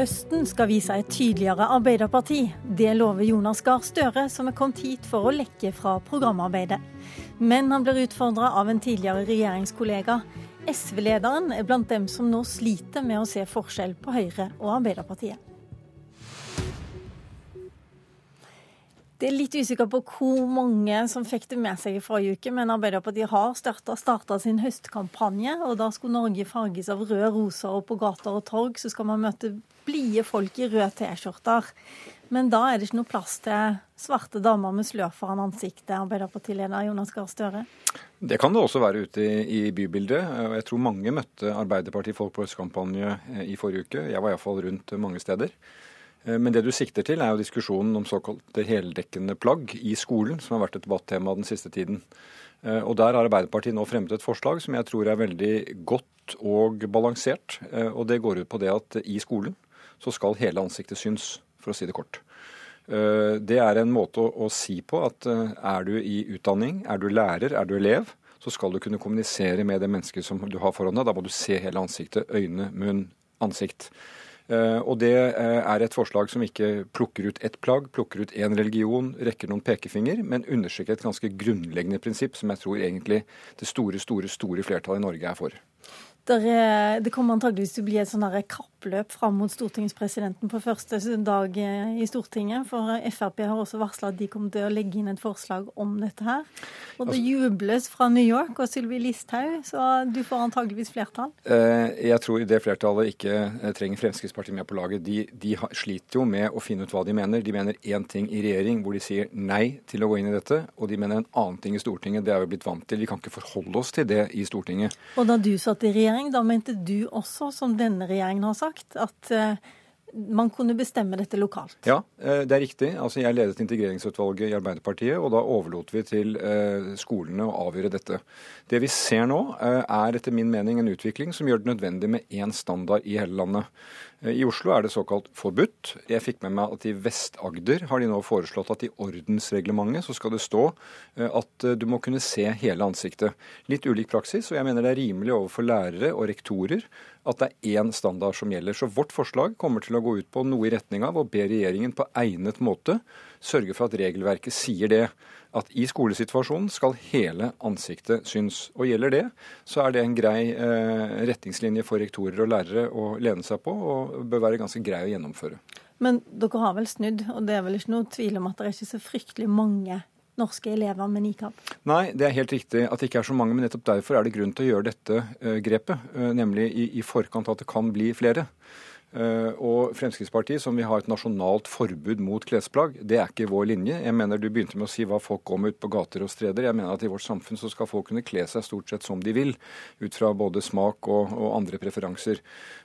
Høsten skal vise et tydeligere Arbeiderparti. Det lover Jonas Gahr Støre, som er kommet hit for å lekke fra programarbeidet. Men han blir utfordra av en tidligere regjeringskollega. SV-lederen er blant dem som nå sliter med å se forskjell på Høyre og Arbeiderpartiet. Det er litt usikker på hvor mange som fikk det med seg i forrige uke, men Arbeiderpartiet har starta sin høstkampanje, og da skulle Norge farges av røde roser, og på gater og torg så skal man møte blide folk i røde T-skjorter. Men da er det ikke noe plass til svarte damer med slør foran ansiktet, Arbeiderpartileder Jonas Gahr Støre? Det kan det også være ute i, bybildet. og Jeg tror mange møtte Arbeiderpartifolk på høstkampanje eh, i forrige uke. Jeg var iallfall rundt mange steder. Eh, men det du sikter til, er jo diskusjonen om såkalte heldekkende plagg i skolen, som har vært et debattema den siste tiden. Eh, og Der har Arbeiderpartiet nå fremmet et forslag som jeg tror er veldig godt og balansert. Eh, og Det går ut på det at i skolen så skal hele ansiktet syns, for å si det kort. Det er en måte å, si på at er du i utdanning, er du lærer, er du elev, så skal du kunne kommunisere med det mennesket som du har foran deg. Da må du se hele ansiktet, øyne, munn, ansikt. Eh, og det eh, er et forslag som ikke plukker ut ett plagg, plukker ut én religion, rekker noen pekefinger, men understreker et ganske grunnleggende prinsipp som jeg tror egentlig det store, store, store flertallet i Norge er for. Er, det kommer antageligvis til å bli et sånn kappløp fram mot stortingspresidenten på første dag i Stortinget. For Frp har også varsla at de kommer til å legge inn et forslag om dette her. Og det altså, jubles fra New York og Sylvi Listhaug, så du får antageligvis flertall? Eh, jeg tror det flertallet ikke eh, trenger Fremskrittspartiet med på laget. De, de sliter jo med å finne ut hva de mener. De mener én ting i regjering hvor de sier nei til å gå inn i dette, og de mener en annen ting i Stortinget. Det er vi blitt vant til. Vi kan ikke forholde oss til det i Stortinget. Og da du satt i regjering regjering, da mente du også, som denne regjeringen har sagt, at eh, man kunne bestemme dette lokalt? Ja, eh, det er riktig. Altså, jeg ledet integreringsutvalget i Arbeiderpartiet, og da overlot vi til eh, skolene å avgjøre dette. Det vi ser nå, er etter min mening en utvikling som gjør det nødvendig med én standard i hele landet. Eh, I Oslo er det såkalt forbudt. Jeg fikk med meg at i Vest-Agder har de nå foreslått at i ordensreglementet så skal det stå eh, at eh, du må kunne se hele ansiktet. Litt ulik praksis, og jeg mener det er rimelig overfor lærere og rektorer at det er én standard som gjelder. Så vårt forslag kommer til å gå ut på noe i retning av å be regjeringen på egnet måte sørge for at regelverket sier det at i skolesituasjonen skal hele ansiktet synes. Og gjelder det, så er det en grei eh, retningslinje for rektorer og lærere å lene seg på, og bør være ganske grei å gjennomføre. Men dere har vel snudd, og det er vel ikke noe tvil om at det er ikke så fryktelig mange norske elever med nikab? Nei, det er helt riktig at det ikke er så mange, men nettopp derfor er det grunn til å gjøre dette uh, grepet. Uh, nemlig i, i forkant at det kan bli flere. Eh, og Fremskrittspartiet, som vil ha et nasjonalt forbud mot klesplagg, det er ikke vår linje. Jeg mener Du begynte med å si hva folk går med ut på gater og streder. Jeg mener at i vårt samfunn så skal folk kunne kle seg stort sett som de vil, ut fra både smak og, og andre preferanser.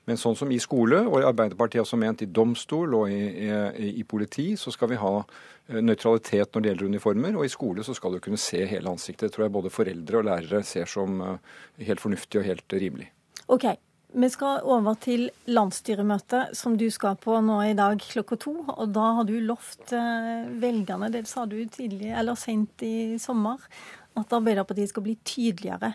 Men sånn som i skole, og Arbeiderpartiet også ment i domstol og i, i, i politi, så skal vi ha eh, nøytralitet når det gjelder uniformer. Og i skole så skal du kunne se hele ansiktet. Det tror jeg både foreldre og lærere ser som eh, helt fornuftig og helt rimelig. Ok, vi skal over til landsstyremøtet, som du skal på nå i dag klokka to. Og da har du lovt eh, velgerne, det sa du tidlig eller sent i sommer, at Arbeiderpartiet skal bli tydeligere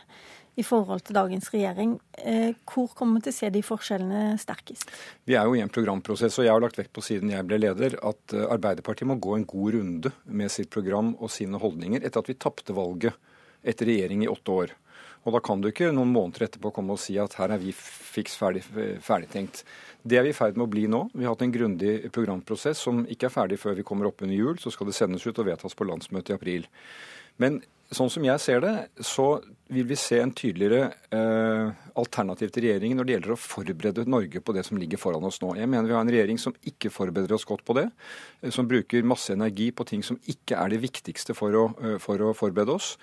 i forhold til dagens regjering. Eh, hvor kommer vi til å se de forskjellene sterkest? Vi er jo i en programprosess, og jeg har lagt vekt på siden jeg ble leder, at eh, Arbeiderpartiet må gå en god runde med sitt program og sine holdninger etter at vi tapte valget etter regjering i åtte år. Og da kan du ikke noen måneder etterpå komme og si at her er vi fiks ferdig, ferdigtenkt. Det er vi i ferd med å bli nå. Vi har hatt en grundig programprosess som ikke er ferdig før vi kommer opp under jul. Så skal det sendes ut og vedtas på landsmøtet i april. Men sånn som jeg ser det, så vil vi se en tydeligere eh, alternativ til regjeringen når det gjelder å forberede Norge på det som ligger foran oss nå. Jeg mener vi har en regjering som ikke forbereder oss godt på det. Eh, som bruker masse energi på ting som ikke er det viktigste for å, eh, for å forberede oss.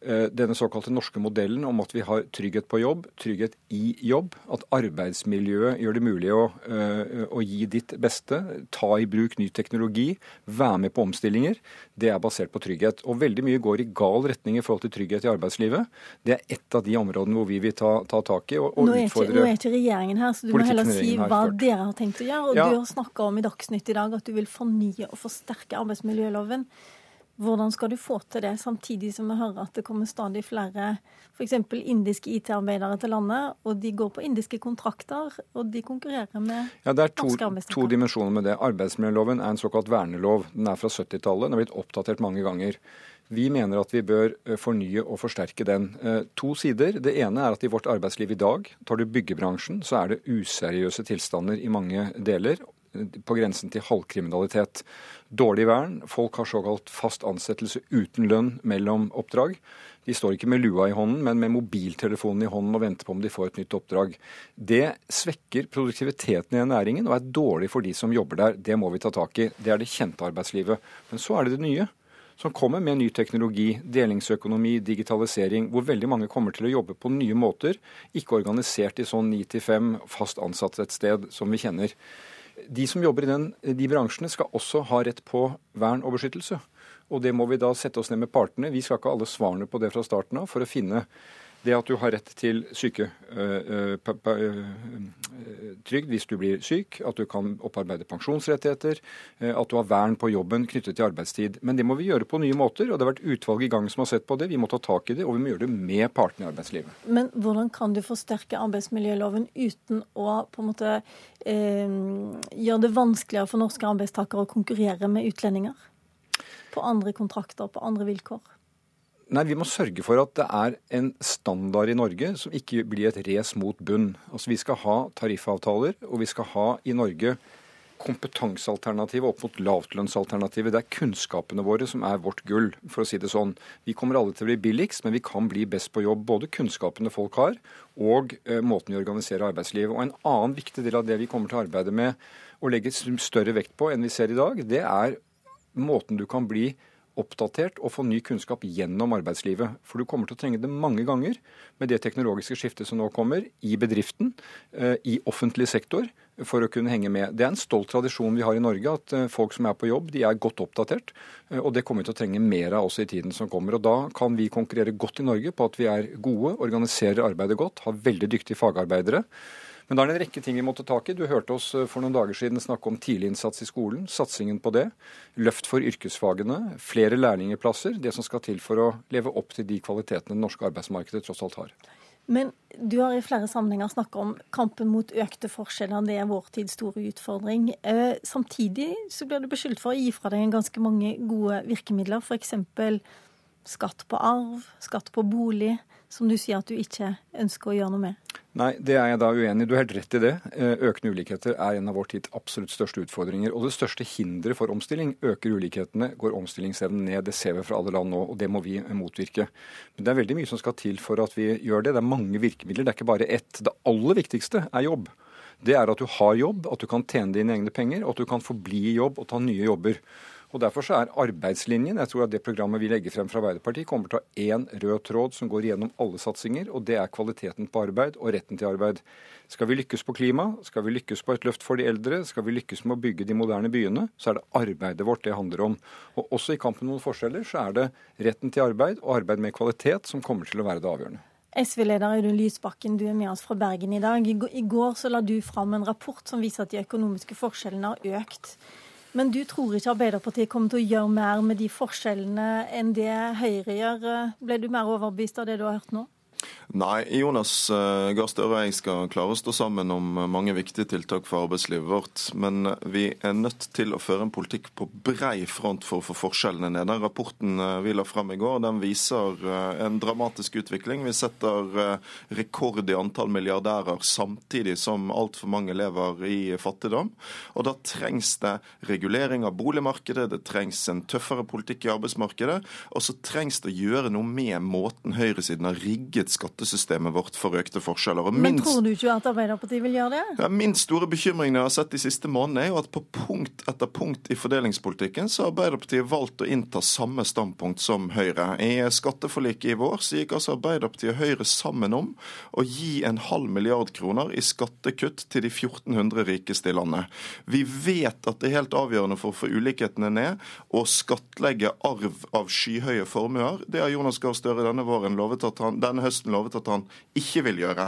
Eh, denne såkalte norske modellen om at vi har trygghet på jobb, trygghet i jobb. At arbeidsmiljøet gjør det mulig å, eh, å, gi ditt beste, ta i bruk ny teknologi, være med på omstillinger. Det er basert på trygghet. Og veldig mye går i gal retning i forhold til trygghet i arbeidslivet. Det er ett av de områdene hvor vi vil ta, ta tak i og, og nå utfordre Nå er ikke regjeringen her, så du må heller si hva dere har tenkt å gjøre. Og ja. du har snakka om i Dagsnytt i dag at du vil fornye og forsterke arbeidsmiljøloven. Hvordan skal du få til det, samtidig som vi hører at det kommer stadig flere f.eks. indiske IT-arbeidere til landet, og de går på indiske kontrakter, og de konkurrerer med ja, Det er to, to dimensjoner med det. Arbeidsmiljøloven er en såkalt vernelov. Den er fra 70-tallet. Den har blitt oppdatert mange ganger. Vi mener at vi bør eh, fornye og forsterke den. Eh, to sider. Det ene er at i vårt arbeidsliv i dag, tar du byggebransjen, så er det useriøse tilstander i mange deler. På grensen til halvkriminalitet. Dårlig vern. Folk har såkalt fast ansettelse uten lønn mellom oppdrag. De står ikke med lua i hånden, men med mobiltelefonen i hånden og venter på om de får et nytt oppdrag. Det svekker produktiviteten i næringen og er dårlig for de som jobber der. Det må vi ta tak i. Det er det kjente arbeidslivet. Men så er det det nye som kommer med ny teknologi, delingsøkonomi, digitalisering, hvor veldig mange kommer til å jobbe på nye måter, ikke organisert i sånn ni til fem fast ansatt et sted som vi kjenner. De som jobber i den, de bransjene skal også ha rett på vern og beskyttelse. Og det må vi da sette oss ned med partene. Vi skal ikke ha alle svarene på det fra starten av for å finne det at du har rett til syketrygd hvis du blir syk, at du kan opparbeide pensjonsrettigheter, at du har vern på jobben knyttet til arbeidstid. Men det må vi gjøre på nye måter, og det har vært utvalg i gang som har sett på det. Vi må ta tak i det, og vi må gjøre det med partene i arbeidslivet. Men hvordan kan du forsterke arbeidsmiljøloven uten å på en måte eh, gjøre det vanskeligere for norske arbeidstakere å konkurrere med utlendinger? På andre kontrakter, på andre vilkår? Nei, Vi må sørge for at det er en standard i Norge som ikke blir et race mot bunn. Altså, Vi skal ha tariffavtaler, og vi skal ha i Norge kompetansealternativet opp mot lavtlønnsalternativet. Det er kunnskapene våre som er vårt gull, for å si det sånn. Vi kommer alle til å bli billigst, men vi kan bli best på jobb. Både kunnskapene folk har, og eh, måten vi organiserer arbeidslivet. Og En annen viktig del av det vi kommer til å arbeide med og legge større vekt på enn vi ser i dag, det er måten du kan bli oppdatert og få ny kunnskap gjennom arbeidslivet. For du kommer til å trenge det mange ganger med det teknologiske skiftet som nå kommer, i bedriften, eh, i offentlig sektor, for å kunne henge med. Det er en stolt tradisjon vi har i Norge, at eh, folk som er på jobb, de er godt oppdatert. Eh, og det kommer vi til å trenge mer av også i tiden som kommer. Og da kan vi konkurrere godt i Norge på at vi er gode, organiserer arbeidet godt, har veldig dyktige fagarbeidere. Men da er det en rekke ting vi må ta tak i. Du hørte oss eh, for noen dager siden snakke om tidlig innsats i skolen, satsingen på det. Løft for yrkesfagene, flere lærlingplasser. Det som skal til for å leve opp til de kvalitetene det norske arbeidsmarkedet tross alt har. Men du har i flere sammenhenger snakka om kampen mot økte forskjeller. Det er vår tids store utfordring. Eh, samtidig så blir du beskyldt for å gi fra deg ganske mange gode virkemidler. F.eks. skatt på arv, skatt på bolig, som du sier at du ikke ønsker å gjøre noe med. Nei, det er jeg da uenig i. Du har helt rett i det. Eh, økende ulikheter er en av vår tids absolutt største utfordringer. Og det største hinderet for omstilling. Øker ulikhetene, går omstillingsevnen ned. Det ser vi fra alle land nå, og det må vi motvirke. Men det er veldig mye som skal til for at vi gjør det. Det er mange virkemidler, det er ikke bare ett. Det aller viktigste er jobb. Det er at du har jobb, at du kan tjene dine egne penger, og at du kan forbli i jobb og ta nye jobber. Og Derfor så er arbeidslinjen jeg tror at det programmet vi legger frem fra Arbeiderpartiet, kommer til å ha én rød tråd som går gjennom alle satsinger, og det er kvaliteten på arbeid og retten til arbeid. Skal vi lykkes på klima, skal vi lykkes på et løft for de eldre, skal vi lykkes med å bygge de moderne byene, så er det arbeidet vårt det handler om. Og Også i kampen mot forskjeller så er det retten til arbeid og arbeid med kvalitet som kommer til å være det avgjørende. SV-leder Audun Lysbakken, du er med oss fra Bergen i dag. I går så la du fram en rapport som viser at de økonomiske forskjellene har økt. Men du tror ikke Arbeiderpartiet kommer til å gjøre mer med de forskjellene enn det Høyre gjør? Ble du mer overbevist av det du har hørt nå? Nei, Jonas uh, Gahr Støre og jeg skal klare å stå sammen om eh, mange viktige tiltak for arbeidslivet vårt. Men eh, vi er nødt til å føre en politikk på brei front for å få forskjellene ned. Den rapporten vi la frem i går, den viser en dramatisk utvikling. Vi setter rekord i antall milliardærer samtidig som altfor mange lever i fattigdom. Og da trengs det regulering av boligmarkedet, det trengs en tøffere politikk i arbeidsmarkedet, og så trengs det å gjøre noe med måten høyresiden har rigget skattesystemet vårt for økte forskjeller. Og Men tror du ikke at Arbeiderpartiet vil gjøre det? Ja, min store bekymring jeg har sett de siste månedene, er jo at på punkt etter punkt i fordelingspolitikken så har Arbeiderpartiet valgt å innta samme standpunkt som Høyre. I skatteforliket i vår så gikk altså Arbeiderpartiet og Høyre sammen om å gi en halv milliard kroner i skattekutt til de 1400 rikeste i landet. Vi vet at det er helt avgjørende for å få ulikhetene ned og skattlegge arv av skyhøye formuer. Det har Jonas Gahr Støre denne våren lovet at han, denne høsten nesten lovet at han ikke vil gjøre.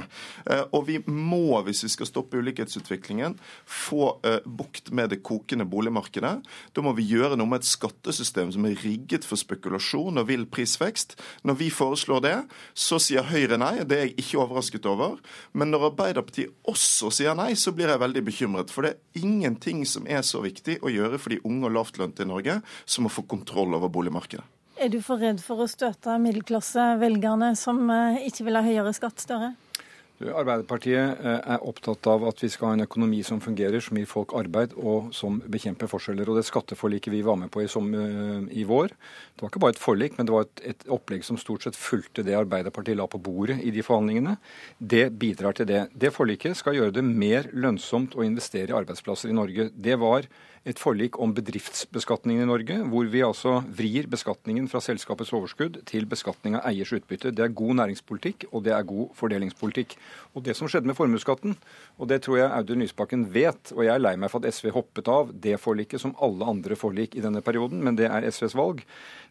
Eh, og vi må, hvis vi skal stoppe ulikhetsutviklingen, få eh, bukt med det kokende boligmarkedet. Da må vi gjøre noe med et skattesystem som er rigget for spekulasjon og vill prisvekst. Når vi foreslår det, så sier Høyre nei. Det er jeg ikke overrasket over. Men når Arbeiderpartiet også sier nei, så blir jeg veldig bekymret. For det er ingenting som er så viktig å gjøre for de unge og lavtlønte i Norge som å få kontroll over boligmarkedet. Er du for redd for å støte middelklassevelgerne som eh, ikke vil ha høyere skatt, Støre? Arbeiderpartiet eh, er opptatt av at vi skal ha en økonomi som fungerer, som gir folk arbeid og som bekjemper forskjeller. Og Det skatteforliket vi var med på i, som, eh, i vår, det var ikke bare et forlik, men det var et, et, opplegg som stort sett fulgte det Arbeiderpartiet la på bordet i de forhandlingene. Det bidrar til det. Det forliket skal gjøre det mer lønnsomt å investere i arbeidsplasser i Norge. Det var et forlik om bedriftsbeskatningen i Norge, hvor vi altså vrir beskatningen fra selskapets overskudd til beskatning av eiers utbytte. Det er god næringspolitikk, og det er god fordelingspolitikk. Og det som skjedde med formuesskatten, og det tror jeg Audun Lysbakken vet, og jeg er lei meg for at SV hoppet av det forliket som alle andre forlik i denne perioden, men det er SVs valg,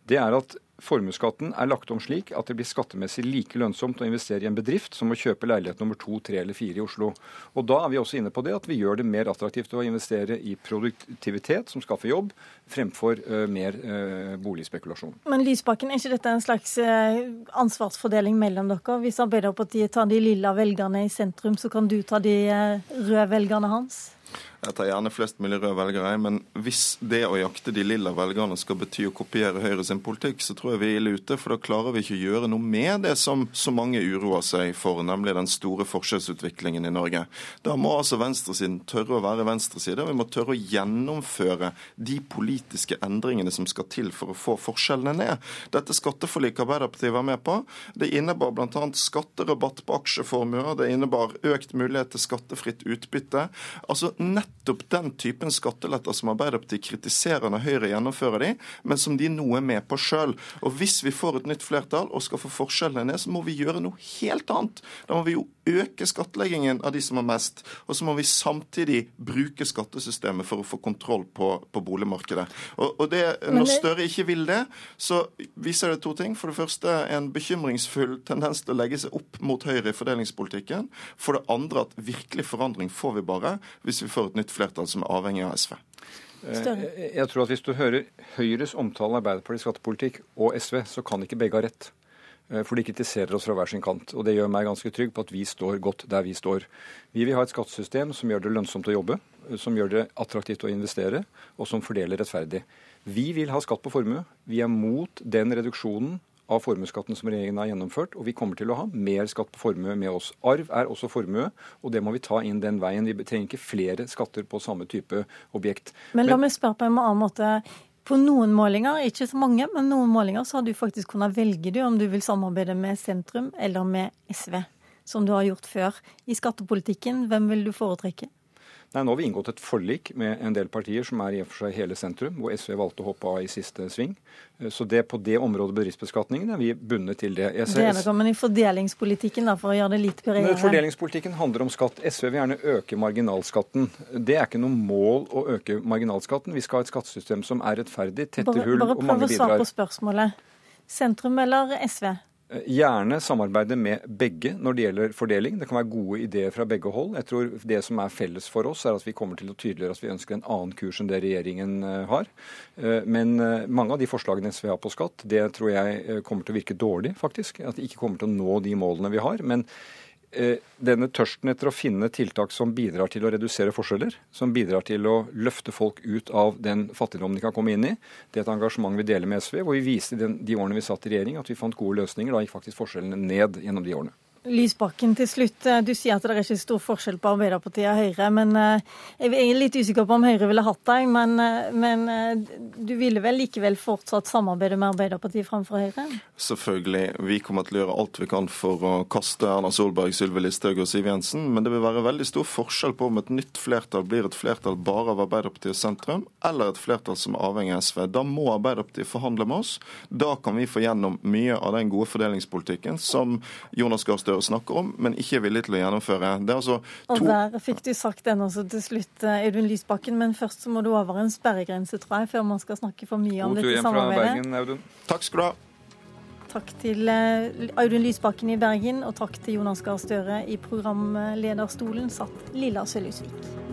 det er at Formuesskatten er lagt om slik at det blir skattemessig like lønnsomt å investere i en bedrift som å kjøpe leilighet nummer to, tre eller fire i Oslo. Og Da er vi også inne på det at vi gjør det mer attraktivt å investere i produktivitet som skaffer jobb, fremfor uh, mer uh, boligspekulasjon. Men Lysbakken, er ikke dette en slags uh, ansvarsfordeling mellom dere? Hvis Arbeiderpartiet tar de lilla velgerne i sentrum, så kan du ta de røde velgerne hans? Jeg tar gjerne flest mulig røde velgere, men hvis det å jakte de lilla velgerne skal bety å kopiere Høyre sin politikk, så tror jeg vi er ille ute. For da klarer vi ikke å gjøre noe med det som så mange uroer seg for, nemlig den store forskjellsutviklingen i Norge. Da må altså venstresiden tørre å være venstreside, og vi må tørre å gjennomføre de politiske endringene som skal til for å få forskjellene ned. Dette skatteforliket Arbeiderpartiet var med på, det innebar bl.a. skatterabatt på aksjeformuer, det innebar økt mulighet til skattefritt utbytte. Altså nett nettopp den typen skatteletter som Arbeiderpartiet kritiserer når Høyre gjennomfører de, men som de nå er med på sjøl. Og hvis vi får et nytt flertall og skal få forskjellene ned, så må vi gjøre noe helt annet. Da må vi jo øke skattleggingen av de som har mest, og så må vi samtidig bruke skattesystemet for å få kontroll på, på boligmarkedet. Og, og det, Når Støre ikke vil det, så viser det to ting. For det første en bekymringsfull tendens til å legge seg opp mot Høyre i fordelingspolitikken. For det andre at virkelig forandring får vi bare hvis vi får et nytt flertall som er avhengig av SV. Eh, jeg tror at Hvis du hører Høyres omtale av Arbeiderpartiets skattepolitikk og SV, så kan ikke begge ha rett. Eh, for de kritiserer oss fra hver sin kant. Og det gjør meg ganske trygg på at vi står godt der vi står. Vi vil ha et skattesystem som gjør det lønnsomt å jobbe, eh, som gjør det attraktivt å investere, og som fordeler rettferdig. Vi vil ha skatt på formue. Vi er mot den reduksjonen av formuesskatten som regjeringen har gjennomført, og vi kommer til å ha mer skatt på formue med oss. Arv er også formue, og det må vi ta inn den veien. Vi trenger ikke flere skatter på samme type objekt. Men la meg spørre på en annen måte. På noen målinger, ikke så mange, men noen målinger så har du faktisk kunnet velge du om du vil samarbeide med sentrum eller med SV, som du har gjort før. I skattepolitikken, hvem vil du foretrekke? Nei, Nå har vi inngått et forlik med en del partier som er i og for seg hele sentrum, hvor SV valgte å hoppe av i siste sving. Så det på det området bedriftsbeskatningen er vi bundet til det. det er noe, men i fordelingspolitikken, da, for å gjøre det litt bredere? Fordelingspolitikken handler om skatt. SV vil gjerne øke marginalskatten. Det er ikke noe mål å øke marginalskatten. Vi skal ha et skattesystem som er rettferdig, tetter hull og mange bidrar. Bare prøv å svare på spørsmålet. Sentrum eller SV? Gjerne samarbeide med begge når det gjelder fordeling. Det kan være gode ideer fra begge hold. Jeg tror Det som er felles for oss, er at vi kommer til å tydeliggjøre at vi ønsker en annen kurs enn det regjeringen eh, har. Eh, men eh, mange av de forslagene SV har på skatt, det tror jeg kommer til å virke dårlig, faktisk. At de ikke kommer til å nå de målene vi har. Men denne tørsten etter å finne tiltak som bidrar til å redusere forskjeller, som bidrar til å løfte folk ut av den fattigdommen de kan komme inn i, det er et engasjement vi deler med SV, hvor vi viste i de årene vi satt i regjering at vi fant gode løsninger. Da gikk faktisk forskjellene ned gjennom de årene. Lysbakken til slutt. Eh, du sier at det er ikke stor forskjell på Arbeiderpartiet og Høyre. men eh, Jeg er litt usikker på om Høyre ville hatt deg, men, eh, men du ville vel likevel fortsatt samarbeide med Arbeiderpartiet framfor Høyre? Selvfølgelig. Vi kommer til å gjøre alt vi kan for å kaste Erna Solberg, Sylvi Listhaug og Siv Jensen. Men det vil være veldig stor forskjell på om et nytt flertall blir et flertall bare av Arbeiderpartiet sentrum, eller et flertall som er avhengig av SV. Da må Arbeiderpartiet forhandle med oss. Da kan vi få gjennom mye av den gode fordelingspolitikken som Jonas Gahr Støre snakker om, men ikke er villig til å gjennomføre. Det er altså to... Og der fikk du sagt den også til slutt, eh, Audun Lysbakken. Men først så må du over en sperregrense, tror jeg, før man skal snakke for mye om dette samarbeidet. Bergen, Takk skal du ha. Takk til Audun Lysbakken i Bergen, og takk til Jonas Gahr Støre i programlederstolen, satt Lilla Sølhusvik.